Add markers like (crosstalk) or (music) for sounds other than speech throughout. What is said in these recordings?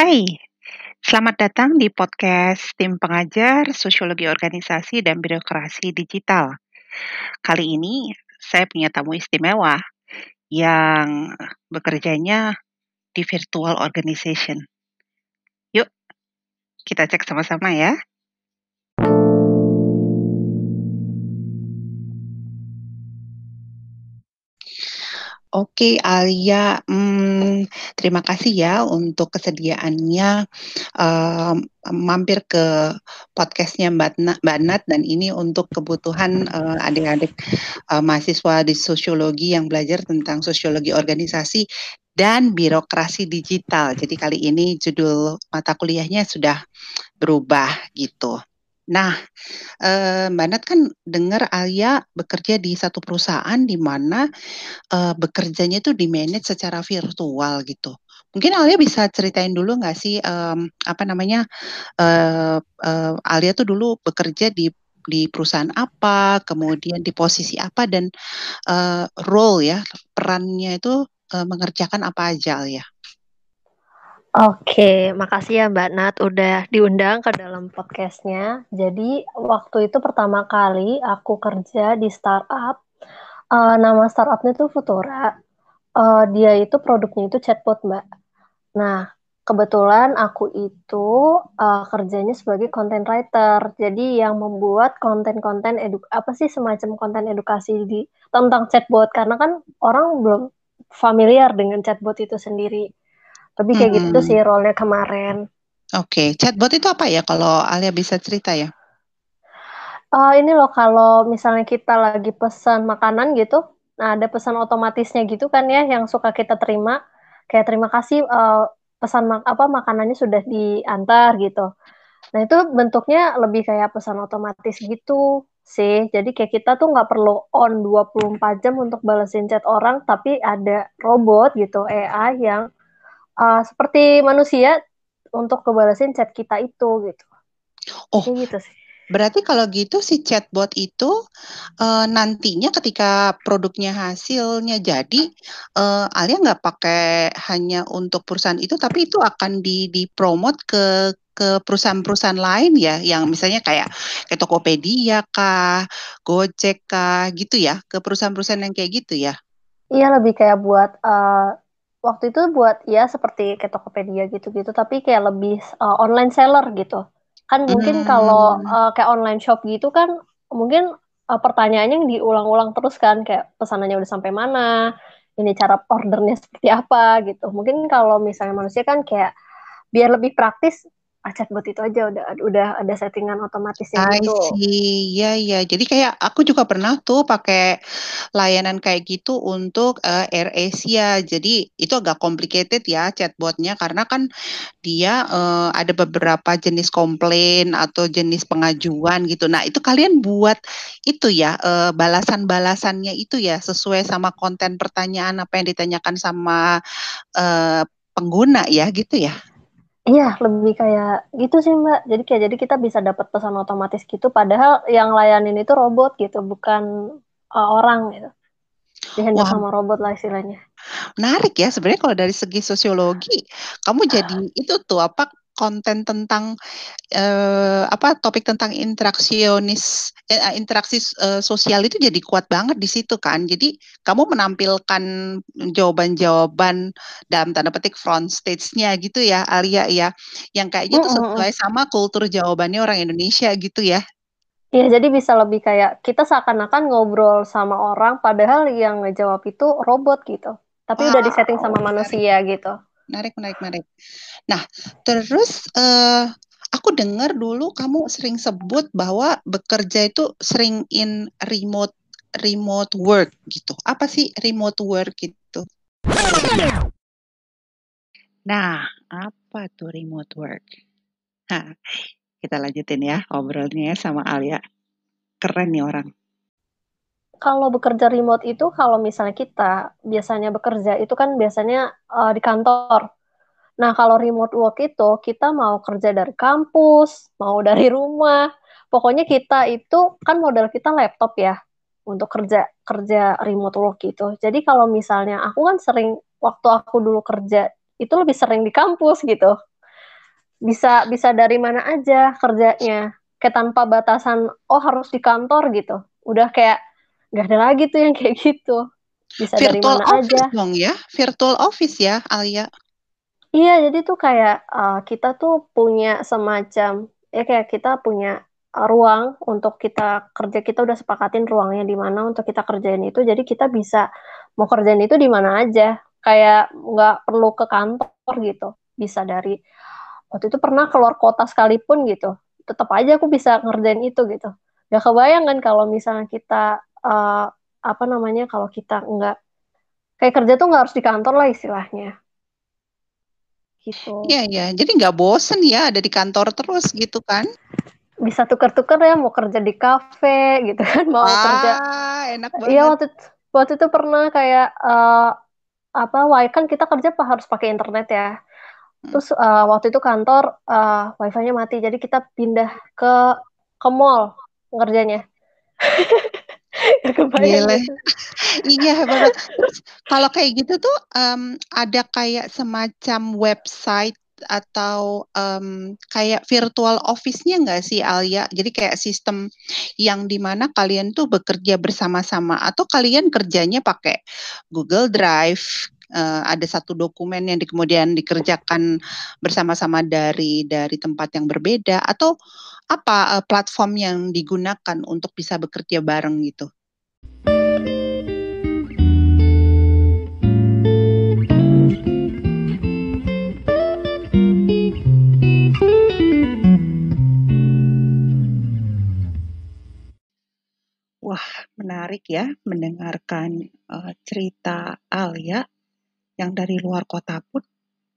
Hai, selamat datang di podcast Tim Pengajar Sosiologi Organisasi dan Birokrasi Digital. Kali ini saya punya tamu istimewa yang bekerjanya di virtual organization. Yuk, kita cek sama-sama ya. Oke, Alia, hmm, terima kasih ya untuk kesediaannya um, mampir ke podcastnya Mbak, Na, Mbak Nat dan ini untuk kebutuhan uh, adik-adik uh, mahasiswa di sosiologi yang belajar tentang sosiologi organisasi dan birokrasi digital. Jadi kali ini judul mata kuliahnya sudah berubah gitu. Nah, uh, Mbak Nat kan dengar Alia bekerja di satu perusahaan di mana uh, bekerjanya itu di-manage secara virtual gitu. Mungkin Alia bisa ceritain dulu nggak sih apa namanya uh, Alia tuh dulu bekerja di di perusahaan apa, kemudian di posisi apa dan role ya perannya itu mengerjakan apa aja ya? Oke, makasih ya Mbak Nat udah diundang ke dalam podcastnya. Jadi waktu itu pertama kali aku kerja di startup, uh, nama startupnya tuh Futura. Uh, dia itu produknya itu chatbot Mbak. Nah, kebetulan aku itu uh, kerjanya sebagai content writer. Jadi yang membuat konten-konten eduk apa sih semacam konten edukasi di tentang chatbot karena kan orang belum familiar dengan chatbot itu sendiri. Lebih kayak hmm. gitu sih role-nya kemarin. Oke, okay. chatbot itu apa ya kalau Alia bisa cerita ya? Uh, ini loh kalau misalnya kita lagi pesan makanan gitu, nah ada pesan otomatisnya gitu kan ya yang suka kita terima, kayak terima kasih uh, pesan mak apa makanannya sudah diantar gitu. Nah itu bentuknya lebih kayak pesan otomatis gitu sih. Jadi kayak kita tuh nggak perlu on 24 jam untuk balesin chat orang, tapi ada robot gitu AI yang uh, seperti manusia untuk kebalasin chat kita itu gitu. Oh, gitu sih. Berarti kalau gitu si chatbot itu uh, nantinya ketika produknya hasilnya jadi, uh, Alia nggak pakai hanya untuk perusahaan itu, tapi itu akan di dipromot ke ke perusahaan-perusahaan lain ya, yang misalnya kayak kayak Tokopedia kah, Gojek kah, gitu ya, ke perusahaan-perusahaan yang kayak gitu ya? Iya lebih kayak buat uh, waktu itu buat ya seperti kayak Tokopedia gitu-gitu tapi kayak lebih uh, online seller gitu kan mungkin hmm. kalau uh, kayak online shop gitu kan mungkin uh, pertanyaannya yang diulang-ulang terus kan kayak pesanannya udah sampai mana ini cara ordernya seperti apa gitu mungkin kalau misalnya manusia kan kayak biar lebih praktis ah, chatbot itu aja udah udah ada settingan otomatisnya gitu. Iya iya. Jadi kayak aku juga pernah tuh pakai layanan kayak gitu untuk uh, Air Asia. Jadi itu agak complicated ya chatbotnya karena kan dia uh, ada beberapa jenis komplain atau jenis pengajuan gitu. Nah itu kalian buat itu ya uh, balasan-balasannya itu ya sesuai sama konten pertanyaan apa yang ditanyakan sama uh, pengguna ya gitu ya. Iya, lebih kayak gitu sih, Mbak. Jadi kayak jadi kita bisa dapat pesan otomatis gitu, padahal yang layanin itu robot gitu, bukan uh, orang gitu. Dihandle sama robot lah istilahnya. Menarik ya, sebenarnya kalau dari segi sosiologi, kamu jadi itu tuh apa konten tentang uh, apa topik tentang interaksionis eh, eh, interaksi uh, sosial itu jadi kuat banget di situ kan. Jadi kamu menampilkan jawaban-jawaban dalam tanda petik front stage-nya gitu ya Alia ya. Yang kayaknya mm -hmm. tuh sesuai sama kultur jawabannya orang Indonesia gitu ya. Iya, jadi bisa lebih kayak kita seakan-akan ngobrol sama orang padahal yang ngejawab itu robot gitu. Tapi wow. udah disetting sama manusia gitu menarik, menarik, menarik. Nah, terus uh, aku dengar dulu kamu sering sebut bahwa bekerja itu sering in remote remote work gitu. Apa sih remote work itu? Nah, apa tuh remote work? Nah, kita lanjutin ya obrolnya sama Alia. Keren nih orang kalau bekerja remote itu kalau misalnya kita biasanya bekerja itu kan biasanya uh, di kantor. Nah, kalau remote work itu kita mau kerja dari kampus, mau dari rumah. Pokoknya kita itu kan modal kita laptop ya untuk kerja kerja remote work itu. Jadi kalau misalnya aku kan sering waktu aku dulu kerja itu lebih sering di kampus gitu. bisa bisa dari mana aja kerjanya kayak tanpa batasan oh harus di kantor gitu udah kayak nggak ada lagi tuh yang kayak gitu. Bisa virtual dari mana office aja. dong ya virtual office ya Alia. Iya jadi tuh kayak uh, kita tuh punya semacam ya kayak kita punya uh, ruang untuk kita kerja. Kita udah sepakatin ruangnya di mana untuk kita kerjain itu. Jadi kita bisa mau kerjain itu di mana aja. Kayak nggak perlu ke kantor gitu. Bisa dari waktu itu pernah keluar kota sekalipun gitu. Tetap aja aku bisa ngerjain itu gitu. Gak kebayang kan kalau misalnya kita uh, apa namanya kalau kita nggak kayak kerja tuh nggak harus di kantor lah istilahnya. Gitu. Iya ya jadi nggak bosen ya ada di kantor terus gitu kan? Bisa tuker-tuker ya mau kerja di kafe gitu kan mau Wah, kerja. enak iya banget. waktu waktu itu pernah kayak uh, apa wah kan kita kerja harus pakai internet ya. Terus uh, waktu itu kantor uh, wifi-nya mati, jadi kita pindah ke ke mall ngerjanya. (laughs) (laughs) Gile. (laughs) iya banget. Terus kalau kayak gitu tuh um, ada kayak semacam website atau um, kayak virtual office-nya nggak sih Alia? Jadi kayak sistem yang di mana kalian tuh bekerja bersama-sama atau kalian kerjanya pakai Google Drive, uh, ada satu dokumen yang di, kemudian dikerjakan bersama-sama dari dari tempat yang berbeda atau apa uh, platform yang digunakan untuk bisa bekerja bareng gitu? Ya mendengarkan uh, cerita Alia yang dari luar kota pun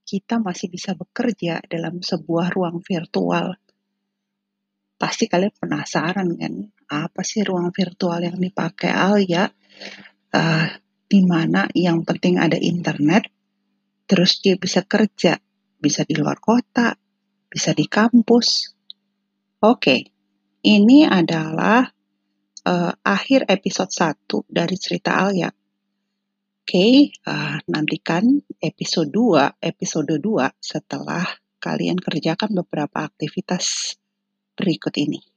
kita masih bisa bekerja dalam sebuah ruang virtual. Pasti kalian penasaran kan, apa sih ruang virtual yang dipakai Alia? Uh, di mana yang penting ada internet, terus dia bisa kerja, bisa di luar kota, bisa di kampus. Oke, ini adalah uh, akhir episode 1 dari cerita Alia. Oke, uh, nantikan episode 2, episode 2 setelah kalian kerjakan beberapa aktivitas berikut ini.